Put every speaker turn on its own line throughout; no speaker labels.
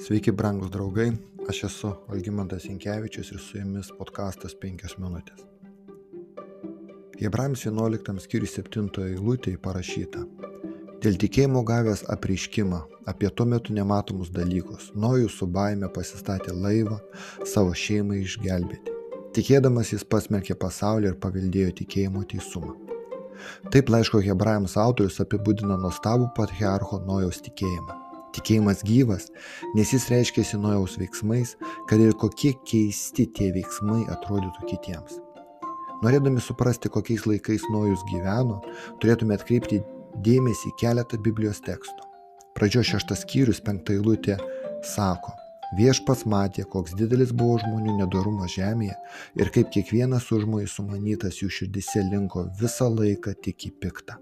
Sveiki, brangus draugai, aš esu Algymantas Inkevičius ir su jumis podkastas 5 minutės. Hebrams 11 skyriui 7 eilutėje parašyta. Dėl tikėjimo gavęs apreiškimą apie tuo metu nematomus dalykus, Nojus su baime pasistatė laivą savo šeimai išgelbėti. Tikėdamas jis pasmerkė pasaulį ir paveldėjo tikėjimo teisumą. Taip laiško hebrajams autorius apibūdina nuostabų patriarcho Nojaus tikėjimą. Tikėjimas gyvas, nes jis reiškiasi nojaus veiksmais, kad ir kokie keisti tie veiksmai atrodytų kitiems. Norėdami suprasti, kokiais laikais nojus gyveno, turėtume atkreipti dėmesį keletą Biblijos tekstų. Pradžio šeštas skyrius, penkta eilutė, sako, viešpats matė, koks didelis buvo žmonių nedorumas žemėje ir kaip kiekvienas užmojai sumanytas jų širdise linko visą laiką tik į piktą.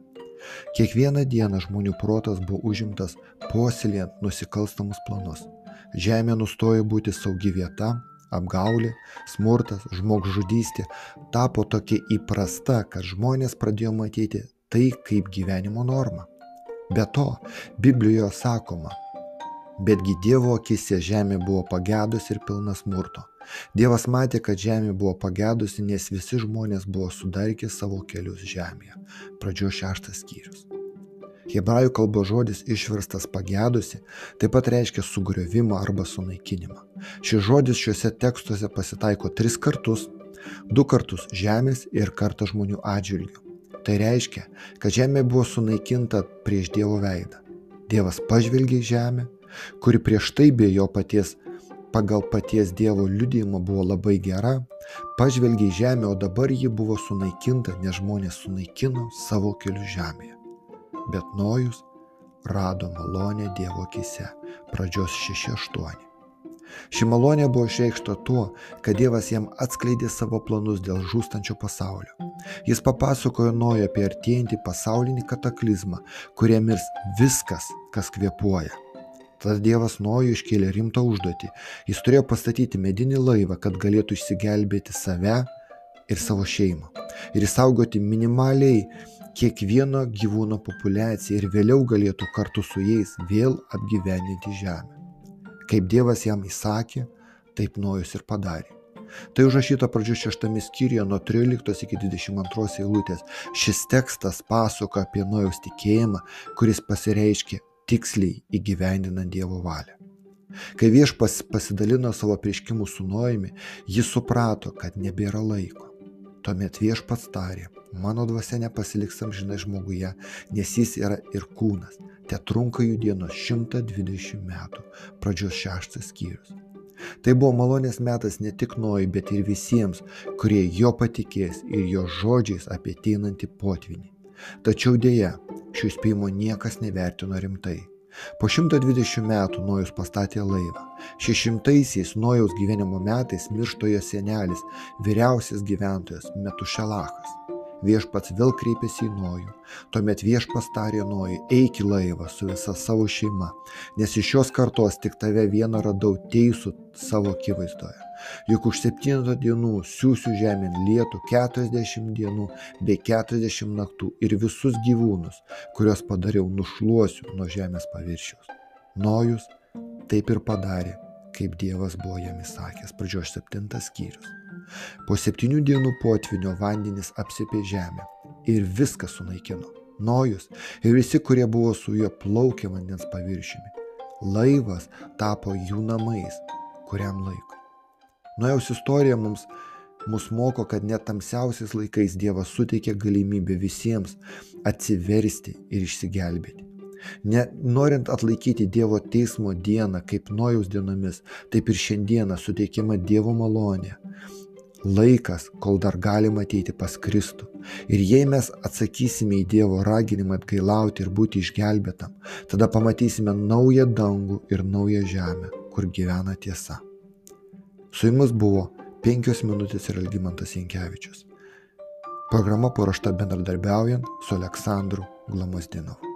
Kiekvieną dieną žmonių protas buvo užimtas puoselėjant nusikalstamus planus. Žemė nustojo būti saugi vieta, apgaulė, smurtas, žmogžudystė tapo tokia įprasta, kad žmonės pradėjo matyti tai kaip gyvenimo normą. Be to, Biblijoje sakoma, betgi Dievo akise žemė buvo pagedus ir pilna smurto. Dievas matė, kad žemė buvo pagedusi, nes visi žmonės buvo sudarkę savo kelius žemėje. Pradžio šeštas skyrius. Hebrajų kalbos žodis išverstas pagedusi taip pat reiškia sugriovimą arba sunaikinimą. Šis žodis šiuose tekstuose pasitaiko tris kartus - du kartus žemės ir kartą žmonių atžvilgių. Tai reiškia, kad žemė buvo sunaikinta prieš Dievo veidą. Dievas pažvelgė į žemę, kuri prieš tai be jo paties pagal paties Dievo liudijimą buvo labai gera, pažvelgė į žemę, o dabar ji buvo sunaikinta, nes žmonės sunaikino savo kelių žemėje. Bet Nojus rado malonę Dievo akise. Pradžios 6.8. Ši malonė buvo išreikšta tuo, kad Dievas jam atskleidė savo planus dėl žūstančio pasaulio. Jis papasakojo Nojo apie artėjantį pasaulinį kataklizmą, kurie mirs viskas, kas kvepuoja Tada Dievas Nojų iškėlė rimtą užduotį. Jis turėjo pastatyti medinį laivą, kad galėtų išsigelbėti save ir savo šeimą. Ir išsaugoti minimaliai kiekvieno gyvūno populiaciją ir vėliau galėtų kartu su jais vėl apgyveninti žemę. Kaip Dievas jam įsakė, taip Nojus ir padarė. Tai užrašyta pradžio šeštame skyriuje nuo 13 iki 22 eilutės. Šis tekstas pasako apie Nojaus tikėjimą, kuris pasireiškė tiksliai įgyvendinant Dievo valią. Kai viešpas pasidalino savo prieškimų su Nojumi, jis suprato, kad nebėra laiko. Tuomet viešpats tarė, mano dvasia nepasiliks amžinai žmoguje, nes jis yra ir kūnas. Te trunka jų dienos 120 metų. Pradžios šeštas skyrius. Tai buvo malonės metas ne tik Nojui, bet ir visiems, kurie jo patikės ir jo žodžiais apie ateinantį potvinį. Tačiau dėja, šio įspėjimo niekas nevertino rimtai. Po 120 metų Nojus pastatė laivą. Šešimtaisiais Nojaus gyvenimo metais miršto jo senelis, vyriausias gyventojas Metušelachas. Viešpats vėl kreipėsi į Nojų. Tuomet viešpats tarė Nojui, eik į laivą su visa savo šeima, nes iš šios kartos tik tave vieną radau teisų savo akivaizdoje. Juk už septynetą dienų siūsiu žemėn lietų keturiasdešimt dienų bei keturiasdešimt naktų ir visus gyvūnus, kuriuos padariau, nušluosiu nuo žemės paviršiaus. Nojus taip ir padarė, kaip Dievas buvo jam įsakęs. Pradžios septintas skyrius. Po septynių dienų potvinio vandenys apsipė žemę ir viską sunaikino. Nojus ir visi, kurie buvo su juo plaukė vandens paviršiumi. Laivas tapo jų namais kuriam laikui. Nojaus istorija mums mus moko, kad net tamsiausiais laikais Dievas suteikia galimybę visiems atsiversti ir išsigelbėti. Ne, norint atlaikyti Dievo teismo dieną kaip Nojaus dienomis, taip ir šiandieną suteikiama Dievo malonė. Laikas, kol dar galima ateiti pas Kristų. Ir jei mes atsakysime į Dievo raginimą atgailauti ir būti išgelbėtam, tada pamatysime naują dangų ir naują žemę, kur gyvena tiesa. Su jumis buvo penkios minutės ir Algymantas Jankievičius. Programa paruošta bendradarbiaujant su Aleksandru Glamusdinovu.